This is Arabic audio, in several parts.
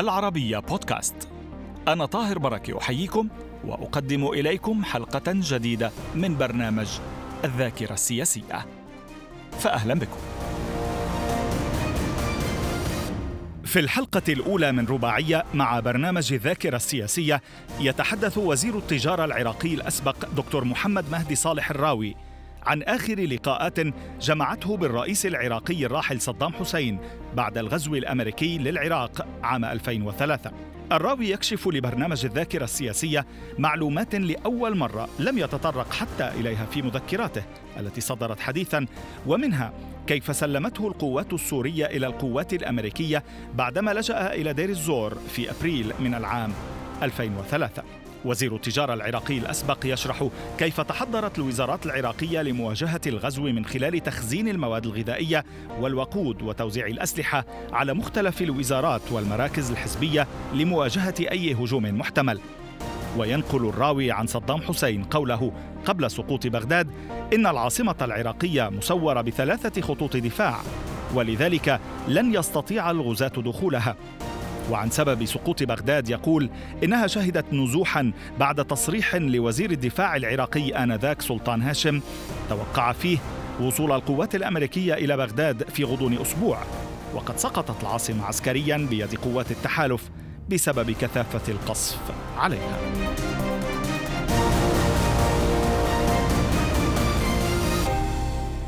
العربية بودكاست. أنا طاهر بركة أحييكم وأقدم إليكم حلقة جديدة من برنامج الذاكرة السياسية. فأهلا بكم. في الحلقة الأولى من رباعية مع برنامج الذاكرة السياسية يتحدث وزير التجارة العراقي الأسبق دكتور محمد مهدي صالح الراوي عن آخر لقاءات جمعته بالرئيس العراقي الراحل صدام حسين بعد الغزو الأمريكي للعراق عام 2003 الراوي يكشف لبرنامج الذاكرة السياسية معلومات لأول مرة لم يتطرق حتى إليها في مذكراته التي صدرت حديثا ومنها كيف سلمته القوات السورية إلى القوات الأمريكية بعدما لجأ إلى دير الزور في أبريل من العام 2003 وزير التجارة العراقي الأسبق يشرح كيف تحضرت الوزارات العراقية لمواجهة الغزو من خلال تخزين المواد الغذائية والوقود وتوزيع الأسلحة على مختلف الوزارات والمراكز الحزبية لمواجهة أي هجوم محتمل. وينقل الراوي عن صدام حسين قوله قبل سقوط بغداد إن العاصمة العراقية مسورة بثلاثة خطوط دفاع ولذلك لن يستطيع الغزاة دخولها. وعن سبب سقوط بغداد يقول إنها شهدت نزوحا بعد تصريح لوزير الدفاع العراقي آنذاك سلطان هاشم. توقع فيه وصول القوات الأمريكية إلى بغداد في غضون أسبوع. وقد سقطت العاصمة عسكريا بيد قوات التحالف بسبب كثافة القصف عليها.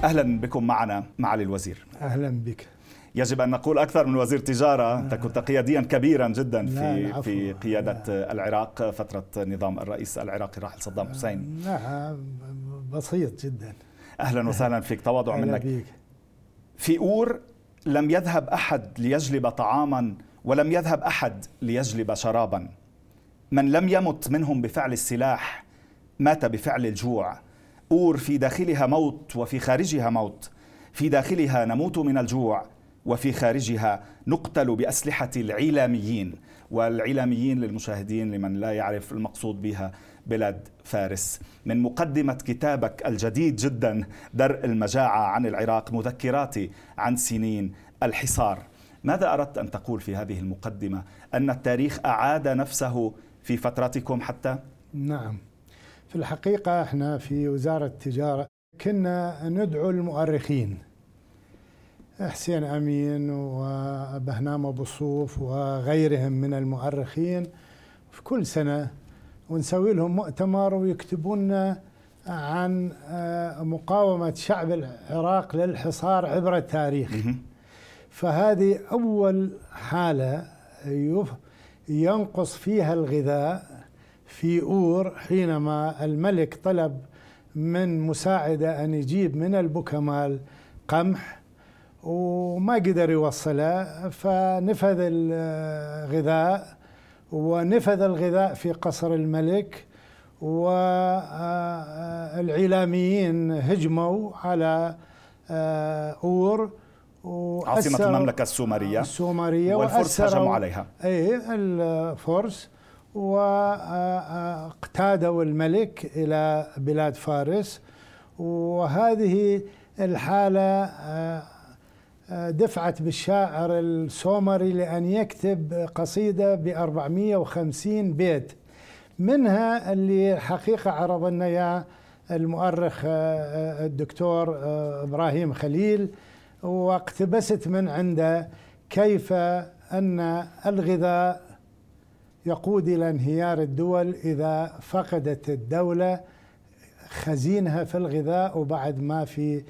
أهلا بكم معنا معالي الوزير. أهلا بك. يجب أن نقول أكثر من وزير تجارة انت كنت قياديا كبيرا جدا في في قيادة العراق فترة نظام الرئيس العراقي الراحل صدام حسين. لا بسيط جدا. أهلا وسهلا فيك تواضع منك. بيك. في أور لم يذهب أحد ليجلب طعاما ولم يذهب أحد ليجلب شرابا. من لم يمت منهم بفعل السلاح مات بفعل الجوع. أور في داخلها موت وفي خارجها موت. في داخلها نموت من الجوع. وفي خارجها نقتل بأسلحة العيلاميين والعلاميين للمشاهدين لمن لا يعرف المقصود بها بلاد فارس. من مقدمة كتابك الجديد جدا درء المجاعة عن العراق مذكراتي عن سنين الحصار. ماذا أردت أن تقول في هذه المقدمة؟ أن التاريخ أعاد نفسه في فترتكم حتى؟ نعم. في الحقيقة إحنا في وزارة التجارة كنا ندعو المؤرخين. حسين أمين وبهنام أبو صوف وغيرهم من المؤرخين في كل سنة ونسوي لهم مؤتمر ويكتبون عن آه، مقاومة شعب العراق للحصار عبر التاريخ. فهذه أول حالة ينقص فيها الغذاء في أور حينما الملك طلب من مساعده أن يجيب من البكمال قمح وما قدر يوصله فنفذ الغذاء ونفذ الغذاء في قصر الملك والعلاميين هجموا على آه، أور عاصمة المملكة السومرية. السومرية والفرس هجموا عليها. اي الفرس واقتادوا الملك إلى بلاد فارس. وهذه الحالة آه، دفعت بالشاعر السومري لأن يكتب قصيدة ب 450 بيت. منها اللي حقيقة عرض لنا إياه المؤرخ آه، الدكتور آه، إبراهيم خليل واقتبست من عنده كيف أن الغذاء يقود إلى انهيار الدول إذا فقدت الدولة خزينها في الغذاء وبعد ما في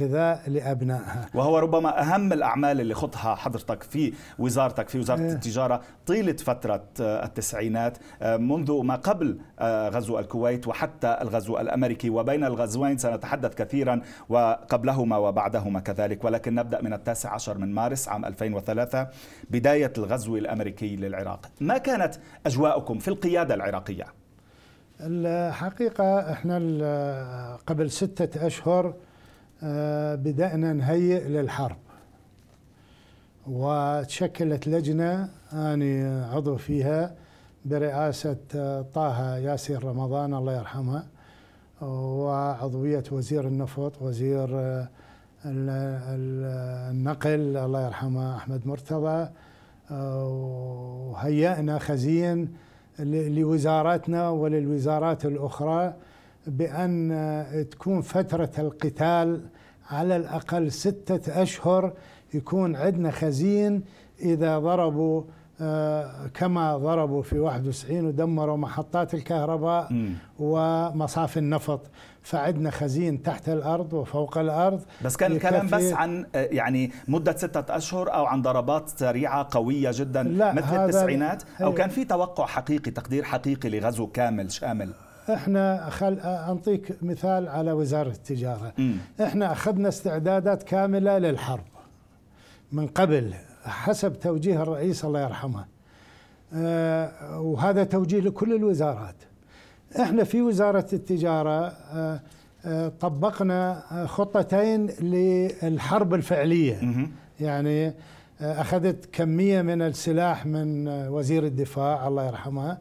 غذاء لأبنائها. وهو ربما أهم الأعمال اللي خضها حضرتك في وزارتك في وزارة إيه. التجارة طيلة فترة آه، التسعينات آه، منذ ما قبل آه، غزو الكويت وحتى الغزو الأمريكي. وبين الغزوين سنتحدث كثيرا وقبلهما وبعدهما كذلك. ولكن نبدأ من التاسع عشر من مارس عام 2003 بداية الغزو الأمريكي للعراق. ما كانت أجواءكم في القيادة العراقية؟ الحقيقة إحنا قبل ستة أشهر بدأنا نهيئ للحرب. وتشكلت لجنة أنا عضو فيها برئاسة آه، طه ياسر رمضان الله يرحمها وعضوية وزير النفط وزير آه، النقل الله يرحمه أحمد مرتضى. وهيأنا خزين لوزاراتنا وللوزارات الأخرى. بأن تكون فترة القتال على الأقل ستة أشهر يكون عندنا خزين إذا ضربوا آه، كما ضربوا في 91 ودمروا محطات الكهرباء م. ومصافي النفط. فعندنا خزين تحت الأرض وفوق الأرض. بس كان الكلام بس عن آه، يعني مدة ستة أشهر أو عن ضربات سريعة قوية جدا لا مثل التسعينات؟ أو كان في توقع حقيقي تقدير حقيقي لغزو كامل شامل؟ إحنا خل انطيك مثال على وزارة التجارة. م. إحنا اخذنا استعدادات كاملة للحرب من قبل حسب توجيه الرئيس الله يرحمه. آه وهذا توجيه لكل الوزارات. إحنا في وزارة التجارة آه آه طبقنا خطتين للحرب الفعلية. يعني أخذت كمية من السلاح من وزير الدفاع الله يرحمه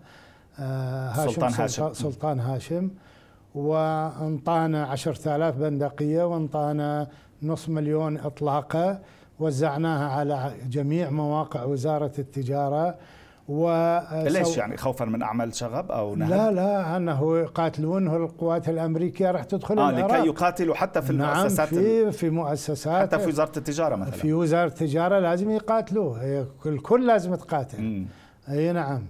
هاشم سلطان هاشم. سلطان هاشم. وأنطانا عشرة آلاف بندقية وأنطانا نصف مليون إطلاقة. وزعناها على جميع مواقع وزارة التجارة. و ليش يعني؟ خوفا من أعمال شغب أو نهب؟ لا لا أنه يقاتلونه القوات الأمريكية راح تدخل آه العراق. لكي يقاتلوا حتى في نعم المؤسسات في في مؤسسات حتى في وزارة التجارة مثلا. في وزارة التجارة لازم يقاتلوه. الكل لازم تقاتل. أي نعم.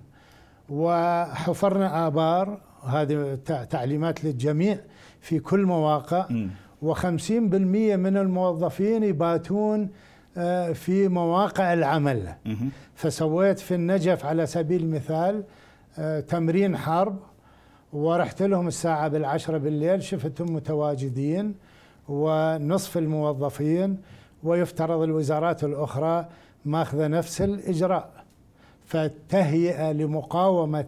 وحفرنا آبار هذه تعليمات للجميع في كل مواقع. و50% من الموظفين يباتون آه، في مواقع العمل. فسويت في النجف على سبيل المثال آه، تمرين حرب ورحت لهم الساعة بالعشرة بالليل شفتهم متواجدين ونصف الموظفين ويفترض الوزارات الأخرى ماخذة نفس الإجراء. فالتهيئة لمقاومة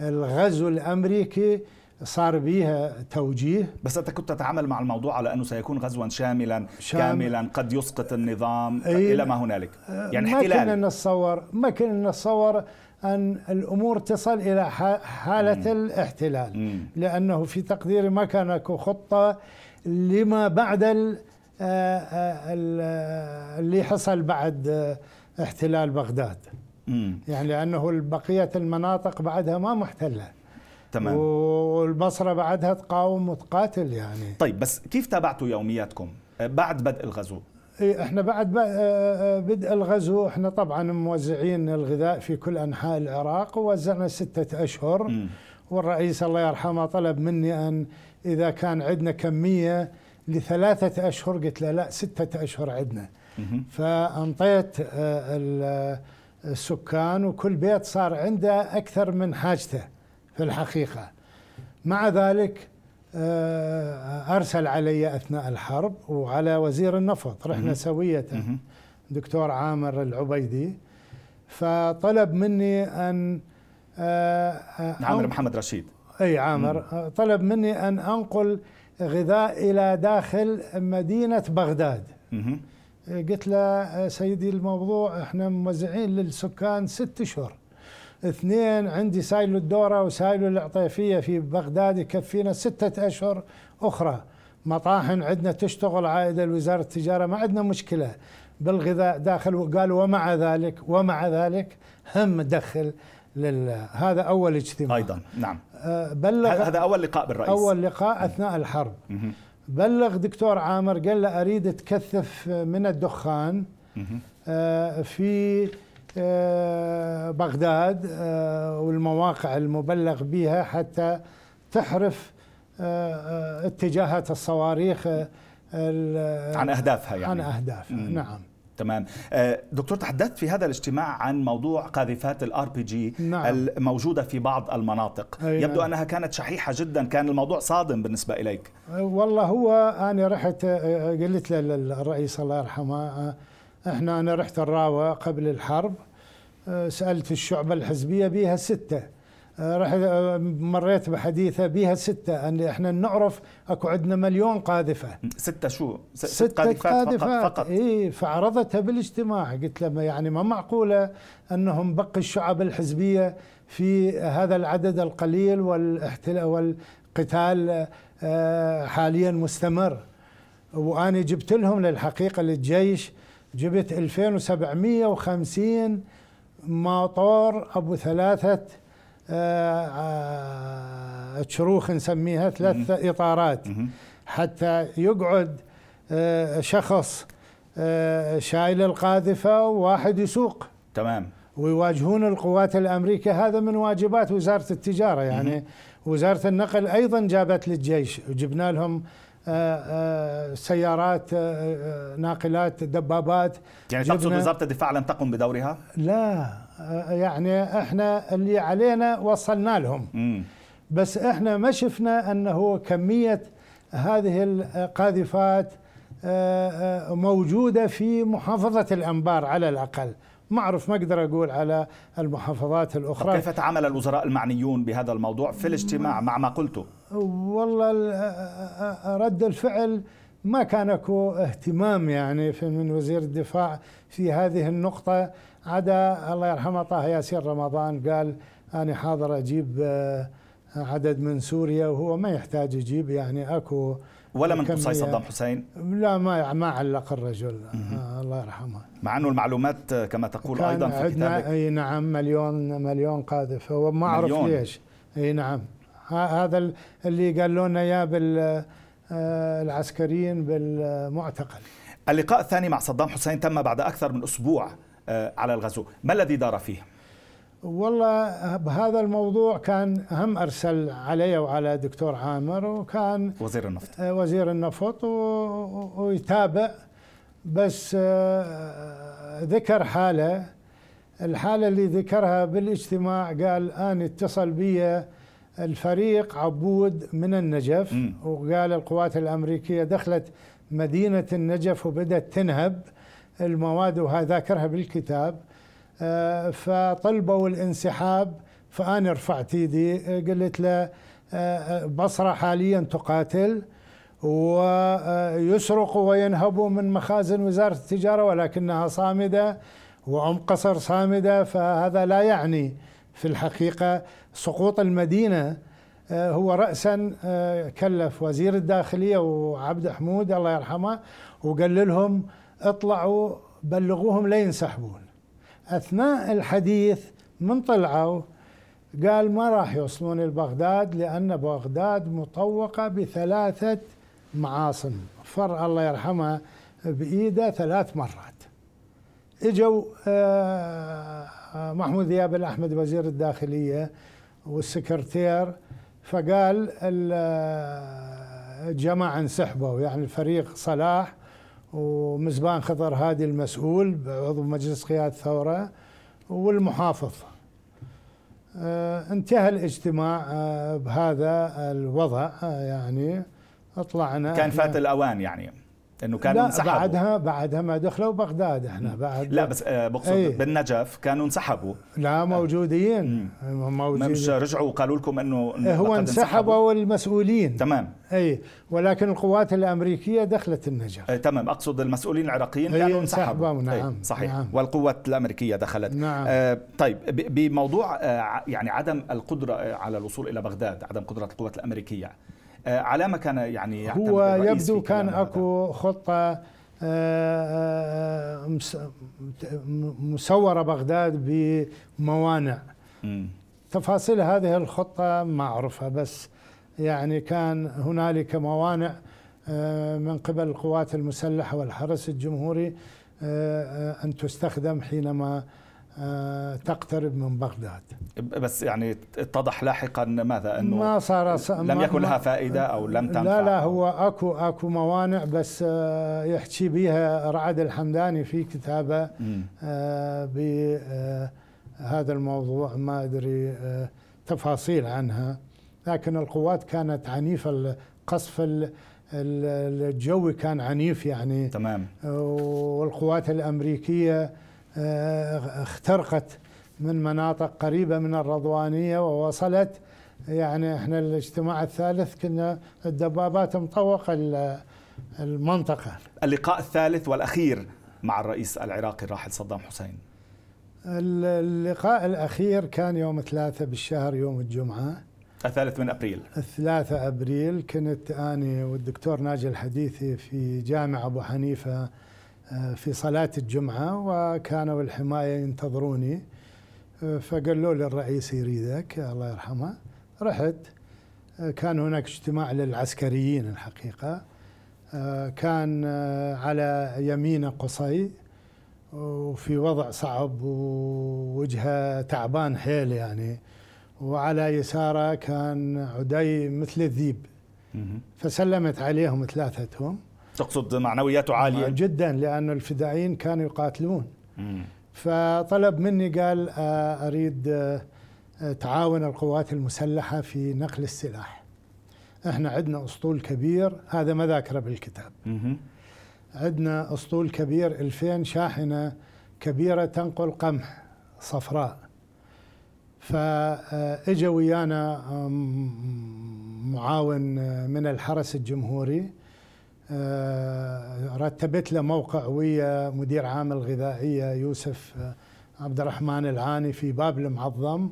الغزو الأمريكي صار بيها توجيه. بس أنت كنت تتعامل مع الموضوع على أنه سيكون غزوا شاملا شام كاملا قد يسقط النظام إلى ما هنالك. يعني ما كنا نتصور ما كنا نتصور أن الأمور تصل إلى حالة مم. الاحتلال. مم. لأنه في تقديري ما كان خطه لما بعد آه، آه، اللي حصل بعد آه، احتلال بغداد. مم. يعني لأنه بقية المناطق بعدها ما محتلة. تمام. والبصره بعدها تقاوم وتقاتل يعني. طيب بس كيف تابعتوا يومياتكم؟ بعد بدء الغزو؟ إيه، إحنا بعد آه، آه، بدء الغزو إحنا طبعا موزعين الغذاء في كل أنحاء العراق. ووزعنا ستة أشهر. م. والرئيس الله يرحمه طلب مني أن إذا كان عندنا كمية لثلاثة أشهر قلت له لا ستة أشهر عندنا. فأنطيت آه، السكان وكل بيت صار عنده أكثر من حاجته في الحقيقة. مع ذلك آه، أرسل علي أثناء الحرب وعلى وزير النفط رحنا سوية دكتور عامر العبيدي. فطلب مني أن آه، آه، عامر محمد رشيد. أي عامر. طلب مني أن أنقل غذاء إلى داخل مدينة بغداد. قلت له سيدي الموضوع إحنا موزعين للسكان ست اشهر اثنين عندي سايلو الدورة وسايلو العطيفية في بغداد يكفينا ستة أشهر أخرى. مطاحن عندنا تشتغل عائدة لوزارة التجارة ما عندنا مشكلة. بالغذاء داخل وقالوا ومع ذلك ومع ذلك هم دخل لل... هذا أول اجتماع. أيضا نعم. أه بلغ هذا أول لقاء بالرئيس. أول لقاء أثناء الحرب. بلغ دكتور عامر قال له أريد تكثف من الدخان أه في آه، بغداد آه، والمواقع المبلغ بها حتى تحرف آه، اتجاهات الصواريخ عن أهدافها يعني. عن اهدافها. نعم. تمام. دكتور تحدثت في هذا الاجتماع عن موضوع قاذفات ال RPG الموجودة في بعض المناطق. أي يبدو نعم. أنها كانت شحيحة جدا كان الموضوع صادم بالنسبة إليك. والله هو أنا رحت قلت للرئيس الله يرحمه إحنا أنا رحت الراوة قبل الحرب آه، سألت الشعبة الحزبية بيها ستة. آه، آه، مريت بحديثة بيها ستة أن إحنا نعرف أكو عندنا مليون قاذفة ستة شو؟ ستة قاذفات, قاذفات فقط, فقط. إيه فعرضتها بالاجتماع قلت لهم يعني ما معقولة أنهم بقي الشعب الحزبية في هذا العدد القليل والاحتلال والقتال حاليا مستمر وأنا جبت لهم للحقيقة للجيش جبت 2750 موتور أبو ثلاثة شروخ نسميها ثلاث إطارات. حتى يقعد شخص شايل القاذفة وواحد يسوق. تمام. ويواجهون القوات الأمريكية. هذا من واجبات وزارة التجارة يعني. وزارة النقل أيضا جابت للجيش. وجبنا لهم آه، آه، سيارات آه، ناقلات دبابات. يعني تقصد وزارة الدفاع لم تقم بدورها؟ لا. يعني إحنا اللي علينا وصلنا لهم. بس إحنا ما شفنا أنه كمية هذه القاذفات موجودة في محافظة الأنبار على الأقل. ما أعرف ما أقدر أقول على المحافظات الأخرى. كيف تعامل الوزراء المعنيون بهذا الموضوع في الاجتماع مع ما قلته والله رد الفعل ما كان أكو اهتمام يعني من وزير الدفاع في هذه النقطة. عدا الله يرحمه طه ياسين رمضان قال أنا حاضر أجيب عدد من سوريا وهو ما يحتاج يجيب يعني أكو ولا من قصي صدام حسين؟ لا ما ما علق الرجل آه الله يرحمه. مع أنه المعلومات كما تقول أيضا في كتابك. أي نعم مليون مليون قاذف. هو ما أعرف ليش. أي نعم. هذا اللي قالوا لنا إياه بالعسكريين بالمعتقل. اللقاء الثاني مع صدام حسين تم بعد أكثر من أسبوع. آه، على الغزو. ما الذي دار فيه؟ والله بهذا الموضوع كان هم أرسل علي وعلى دكتور عامر وكان وزير النفط. آه، وزير النفط ويتابع. بس آه، ذكر حالة. الحالة اللي ذكرها بالاجتماع قال أنا اتصل بي الفريق عبود من النجف م. وقال القوات الأمريكية دخلت مدينة النجف وبدأت تنهب. المواد وهذا ذاكرها بالكتاب آه، فطلبوا الانسحاب فأنا رفعت ايدي قلت له آه، بصرة حاليا تقاتل ويسرقوا وينهبوا من مخازن وزارة التجارة ولكنها صامدة وأم قصر صامدة فهذا لا يعني في الحقيقة سقوط المدينة. آه، هو رأسا كلف وزير الداخلية وعبد حمود الله يرحمه وقال لهم اطلعوا بلغوهم لا ينسحبون. أثناء الحديث من طلعوا قال ما راح يوصلون لبغداد لأن بغداد مطوقة بثلاثة معاصم. فر الله يرحمه بإيده ثلاث مرات. إجوا آه، محمود ذياب الأحمد وزير الداخلية والسكرتير فقال الجماعه انسحبوا يعني الفريق صلاح ومزبان خضر هادي المسؤول عضو مجلس قيادة الثورة والمحافظ. آه انتهى الاجتماع آه بهذا الوضع آه يعني طلعنا كان فات الأوان يعني. انه كانوا لا انسحبوا. بعدها بعدها ما دخلوا بغداد إحنا بعد لا بس آه، بقصد إيه. بالنجف كانوا انسحبوا. لا موجودين. موجودين. مش رجعوا وقالوا لكم إنه هو انسحبوا المسؤولين تمام. اي ولكن القوات الأمريكية دخلت النجف. إيه تمام. أقصد المسؤولين العراقيين كانوا انسحبوا. نعم إيه صحيح. نعم والقوات الأمريكية دخلت. نعم. آه طيب بموضوع آه يعني عدم القدرة على الوصول إلى بغداد عدم قدرة القوات الأمريكية. آه، على ما كان يعني هو يبدو كان أكو خطة آه، آه، مسورة بغداد بموانع. تفاصيل هذه الخطة ما أعرفها بس يعني كان هنالك موانع من قبل القوات المسلحة والحرس الجمهوري أن تستخدم حينما آه، تقترب من بغداد. بس يعني اتضح لاحقا ماذا؟ إنه ما صار. لم يكن لها فائدة أو لم تنفع. لا لا هو أكو أكو موانع بس آه، يحكي بها رعد الحمداني في كتابه آه، بهذا الموضوع ما أدري تفاصيل عنها. لكن القوات كانت عنيفة القصف الجوي كان عنيف يعني. تمام. والقوات الأمريكية آه، اخترقت من مناطق قريبة من الرضوانية ووصلت. يعني إحنا الاجتماع الثالث كنا الدبابات مطوقة المنطقة. اللقاء الثالث والأخير مع الرئيس العراقي الراحل صدام حسين. اللقاء الأخير كان يوم ثلاثة بالشهر يوم الجمعة. الثالث من أبريل. الثلاثة أبريل كنت أنا والدكتور ناجي الحديثي في جامع أبو حنيفة آه، في صلاة الجمعة وكانوا الحماية ينتظروني. فقالوا لي الرئيس يريدك الله يرحمه. رحت. كان هناك اجتماع للعسكريين الحقيقة. كان على يمينه قصي وفي وضع صعب ووجهه تعبان حيل يعني. وعلى يساره كان عدي مثل الذيب. فسلمت عليهم ثلاثتهم. تقصد معنوياته عالية جدا لأن الفدائيين كانوا يقاتلون. فطلب مني قال آه، أريد آه، تعاون القوات المسلحة في نقل السلاح. إحنا عندنا أسطول كبير هذا ما ذاكره بالكتاب. عندنا أسطول كبير 2000 شاحنة كبيرة تنقل قمح صفراء. فاجا ويانا معاون من الحرس الجمهوري. آه، رتبت له موقع ويا مدير عام الغذائية يوسف عبد الرحمن العاني في باب المعظم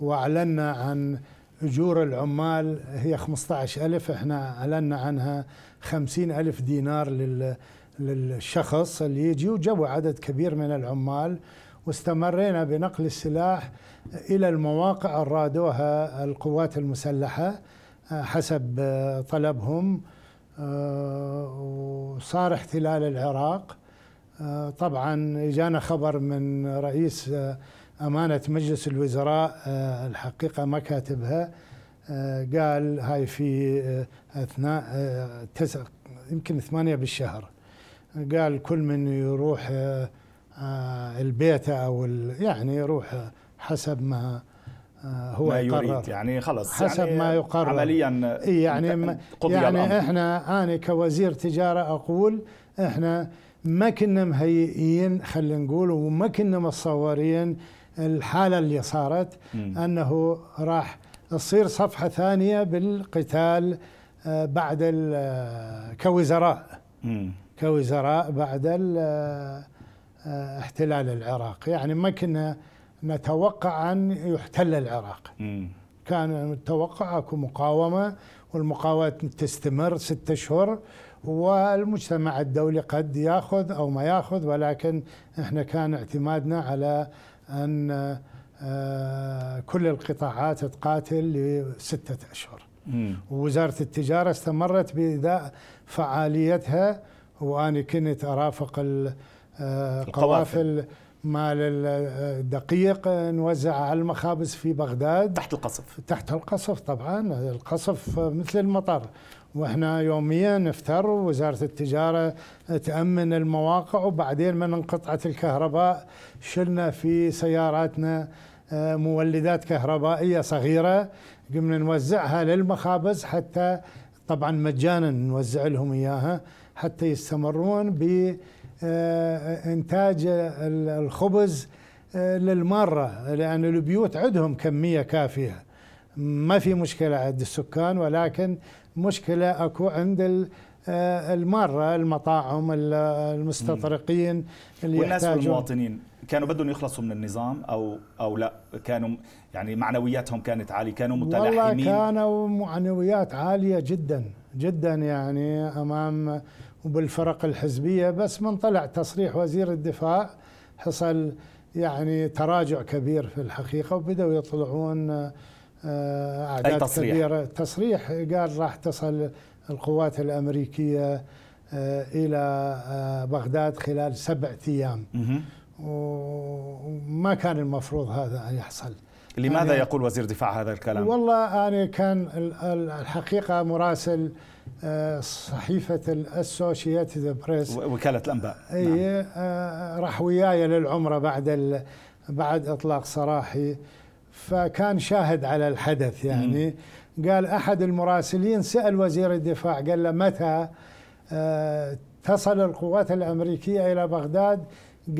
وأعلنا عن أجور العمال. هي 15 ألف إحنا أعلنا عنها 50 ألف دينار للشخص اللي يجي وجو عدد كبير من العمال. واستمرينا بنقل السلاح إلى المواقع أرادوها القوات المسلحة آه، حسب آه، طلبهم. آه، وصار احتلال العراق. طبعا جانا خبر من رئيس أمانة مجلس الوزراء آه، الحقيقة ما كاتبها. آه، قال هاي في آه، أثناء تسع يمكن ثمانية بالشهر. قال كل من يروح البيت أو يعني يروح حسب ما هو ما يريد يعني خلص حسب يعني ما يقرر عمليا يعني يعني الأمر. إحنا أنا كوزير تجارة أقول إحنا ما كنا مهيئين خلينا نقول وما كنا متصورين الحالة اللي صارت م. أنه راح تصير صفحة ثانية بالقتال آه، بعد آه، كوزراء م. كوزراء بعد آه، احتلال العراق يعني ما كنا نتوقع أن يحتل العراق. م. كان نتوقع أكو مقاومة والمقاومة تستمر ستة اشهر والمجتمع الدولي قد يأخذ أو ما يأخذ ولكن إحنا كان اعتمادنا على أن آه، كل القطاعات تقاتل لستة أشهر. ووزارة التجارة استمرت بإداء فعاليتها وأنا كنت أرافق آه، القوافل. مال الدقيق نوزع على المخابز في بغداد. تحت القصف. تحت القصف طبعا القصف مثل المطر. وإحنا يوميا نفتر وزارة التجارة تأمن المواقع وبعدين من انقطعت الكهرباء شلنا في سياراتنا آه، مولدات كهربائية صغيرة. قمنا نوزعها للمخابز حتى طبعا مجانا نوزع لهم إياها حتى يستمرون بانتاج آه، الخبز آه، للماره لأن البيوت عندهم كمية كافية. ما في مشكلة عند السكان ولكن مشكلة أكو عند آه، الماره المطاعم المستطرقين اللي والناس والمواطنين كانوا بدهم يخلصوا من النظام أو أو لا؟ كانوا يعني معنوياتهم كانت عالية كانوا متلاحمين والله كانوا معنويات عالية جدا جدا يعني أمام وبالفرق الحزبية بس من طلع تصريح وزير الدفاع حصل يعني تراجع كبير في الحقيقة وبدأوا يطلعون آه، أعداد أي تصريح. كبيرة تصريح قال راح تصل القوات الأمريكية آه، إلى آه، بغداد خلال سبعة أيام وما كان المفروض هذا ان يحصل لماذا يعني يقول وزير الدفاع هذا الكلام؟ والله أنا كان الحقيقة مراسل صحيفة الاسوشيتد بريس. وكالة الأنباء. اي نعم. راح وياي للعمرة بعد بعد إطلاق سراحي. فكان شاهد على الحدث يعني. قال أحد المراسلين سأل وزير الدفاع قال له متى آه، تصل القوات الأمريكية إلى بغداد؟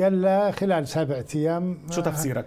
قال له خلال سبعة أيام. شو تفسيرك؟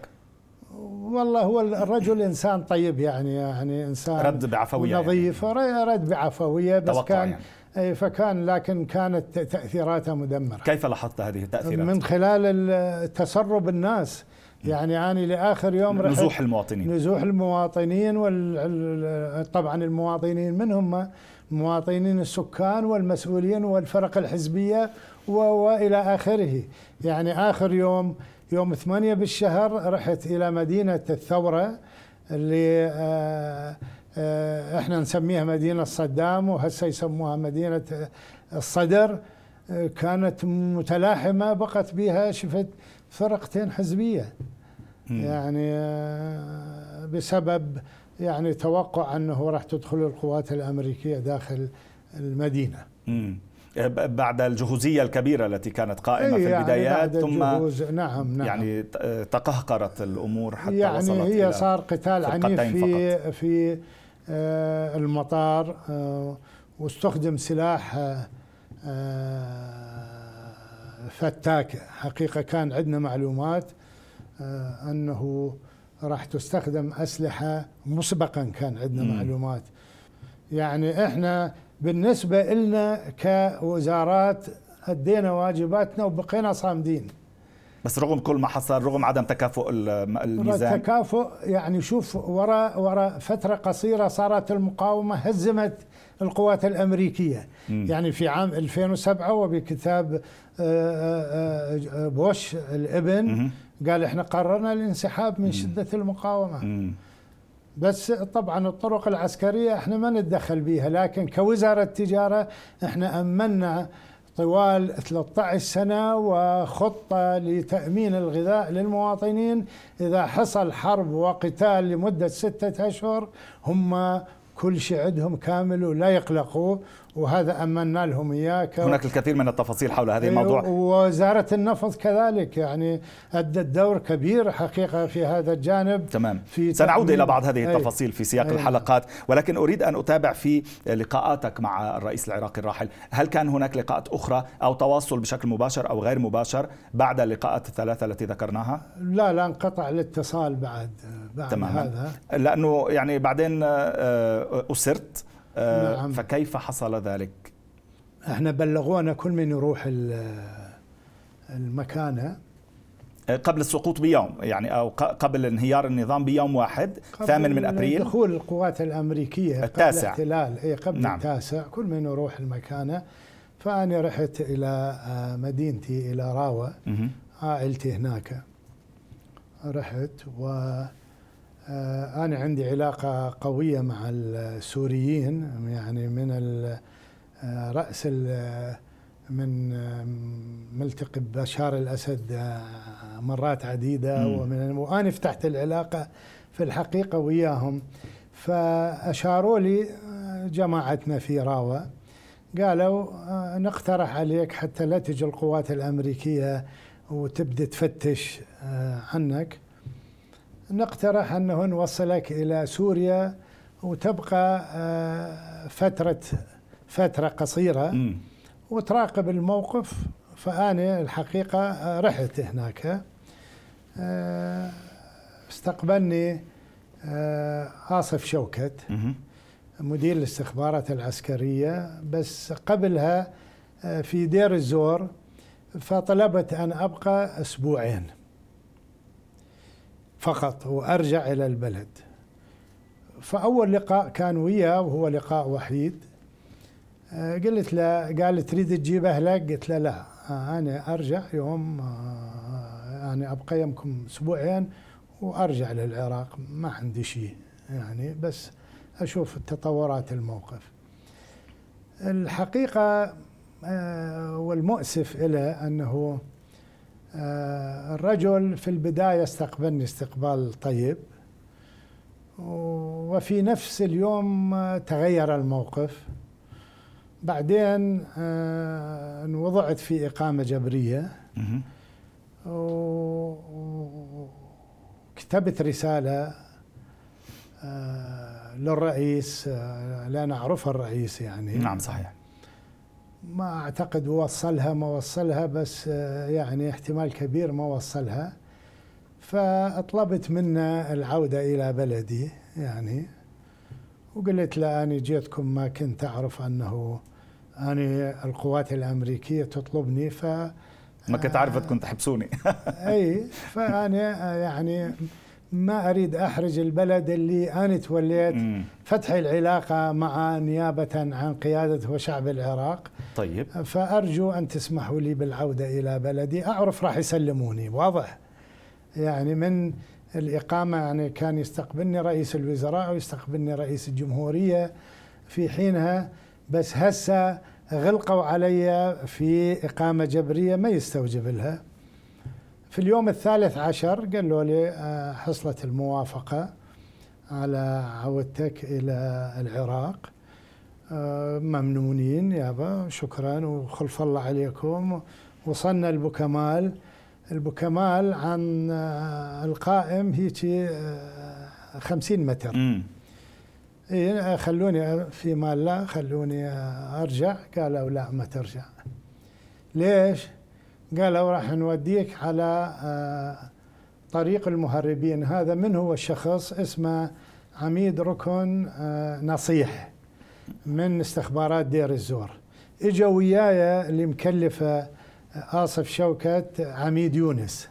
والله هو الرجل إنسان طيب يعني يعني إنسان رد بعفوية يعني. نظيف يعني. رد بعفوية بس كان يعني. فكان لكن كانت تاثيراتها مدمرة كيف لاحظت هذه التأثيرات؟ من خلال تسرب الناس يعني أنا لآخر يوم نزوح المواطنين نزوح المواطنين وال... طبعا المواطنين من هم مواطنين السكان والمسؤولين والفرق الحزبية. وإلى آخره يعني آخر يوم يوم ثمانية بالشهر رحت إلى مدينة الثورة اللي آه، آه، إحنا نسميها مدينة صدام وهسه يسموها مدينة الصدر آه، كانت متلاحمة بقت بها شفت فرقتين حزبية. يعني بسبب يعني توقع أنه راح تدخل القوات الأمريكية داخل المدينة. مم. بعد الجهوزية الكبيرة التي كانت قائمة في يعني البدايات يعني ثم نعم نعم يعني تقهقرت الأمور حتى يعني وصلت هي صار قتال عنيف في فقط. في آه، المطار آه، واستخدم سلاح آه، فتاك حقيقة كان عندنا معلومات أنه راح تستخدم أسلحة مسبقا كان عندنا. معلومات يعني إحنا بالنسبة لنا كوزارات أدينا واجباتنا وبقينا صامدين بس رغم كل ما حصل رغم عدم تكافؤ الميزان التكافؤ يعني شوف وراء وراء فترة قصيرة صارت المقاومة هزمت القوات الأمريكية م. يعني في عام 2007 وبكتاب آه، آه، آه، بوش الإبن م. قال إحنا قررنا الانسحاب من شدة المقاومة م. بس طبعا الطرق العسكرية إحنا ما نتدخل بها لكن كوزارة تجارة إحنا أمنا طوال 13 سنة وخطة لتأمين الغذاء للمواطنين. إذا حصل حرب وقتال لمدة ستة أشهر هم كل شيء عندهم كامل ولا يقلقوا. وهذا أمنا لهم إياه هناك الكثير من التفاصيل حول هذا الموضوع. ووزارة النفط كذلك يعني أدت دور كبير حقيقة في هذا الجانب. تمام. في سنعود إلى بعض هذه التفاصيل في سياق الحلقات ولكن أريد أن أتابع في لقاءاتك مع الرئيس العراقي الراحل. هل كان هناك لقاءات أخرى أو تواصل بشكل مباشر أو غير مباشر بعد اللقاءات الثلاثة التي ذكرناها؟ لا لا انقطع الاتصال بعد بعد تماما. هذا. لأنه يعني بعدين آه، أسرت نعم. فكيف حصل ذلك؟ إحنا بلغونا كل من يروح المكانه آه، قبل السقوط بيوم يعني أو قبل انهيار النظام بيوم واحد ثامن من أبريل. دخول القوات الأمريكية التاسع. قبل الاحتلال اي قبل نعم. التاسع. كل من يروح المكانه فأنا رحت إلى آه، مدينتي إلى راوة. عائلتي هناك. رحت و آه، أنا عندي علاقة قوية مع السوريين يعني من آه، رأس من آه، ملتقي بشار الأسد مرات عديدة ومن وأنا فتحت العلاقة في الحقيقة وياهم. فأشاروا لي جماعتنا في راوة قالوا نقترح عليك حتى لا تجي القوات الأمريكية وتبدأ تفتش عنك. نقترح أنه نوصلك إلى سوريا وتبقى آه، فترة فترة قصيرة وتراقب الموقف. فأنا الحقيقة آه، رحت هناك. آه، استقبلني آصف شوكت مدير الاستخبارات العسكرية. بس قبلها في دير الزور فطلبت أن أبقى أسبوعين. فقط وأرجع إلى البلد. فأول لقاء كان وياه وهو لقاء وحيد. آه، قلت له قال تريد تجيب أهلك؟ قلت له لا. آه، أنا أرجع يوم آه، أنا أبقى يمكم أسبوعين وأرجع للعراق. ما عندي شيء يعني بس أشوف التطورات الموقف. الحقيقة والمؤسف إلى أنه الرجل في البداية استقبلني استقبال طيب وفي نفس اليوم تغير الموقف. بعدين آه، وضعت في إقامة جبرية. وكتبت رسالة آه، للرئيس لا نعرف الرئيس يعني. نعم صحيح. ما أعتقد وصلها ما وصلها بس آه، يعني احتمال كبير ما وصلها. فطلبت منه العودة إلى بلدي يعني وقلت له أنا جيتكم ما كنت أعرف أنه أنا القوات الأمريكية تطلبني ف ما كنت عارفة كنت تحبسوني. أي فأنا آه، يعني ما أريد أحرج البلد اللي أنا توليت فتح العلاقة مع نيابة عن قيادة وشعب العراق. طيب. فأرجو أن تسمحوا لي بالعودة إلى بلدي. أعرف راح يسلموني واضح. يعني من الإقامة يعني كان يستقبلني رئيس الوزراء ويستقبلني رئيس الجمهورية في حينها بس هسه غلقوا علي في إقامة جبرية ما يستوجب لها. في اليوم الثالث عشر قالوا لي آه، حصلت الموافقة على عودتك إلى العراق. آه، ممنونين يابا شكرا وخلف الله عليكم. وصلنا البوكمال البوكمال عن آه، القائم هيك خمسين متر. إيه خلوني في مال لا خلوني أرجع. قالوا لا ما ترجع. ليش؟ قالوا راح نوديك على آه، طريق المهربين. هذا من هو الشخص اسمه عميد ركن آه، نصيح من استخبارات دير الزور. اجا وياي اللي مكلفه آه، آصف شوكت عميد يونس.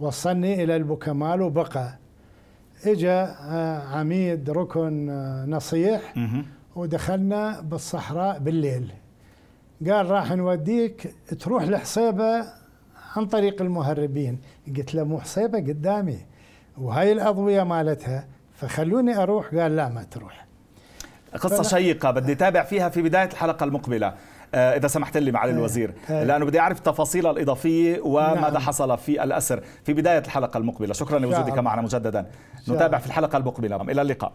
وصلني إلى البوكمال وبقى. إجا عميد ركن نصيح. ودخلنا بالصحراء بالليل. قال راح نوديك تروح لحصيبة عن طريق المهربين. قلت له مو حصيبة قدامي. وهاي الأضوية مالتها. فخلوني أروح. قال لا ما تروح. قصة شيقة بدي تابع فيها في بداية الحلقة المقبلة. آه، إذا سمحت لي معالي إيه، الوزير. إيه. لأنه بدي أعرف التفاصيل الإضافية وماذا نعم. حصل في الأسر في بداية الحلقة المقبلة. شكرا لوجودك معنا مجددا. نتابع في الحلقة المقبلة. إلى اللقاء.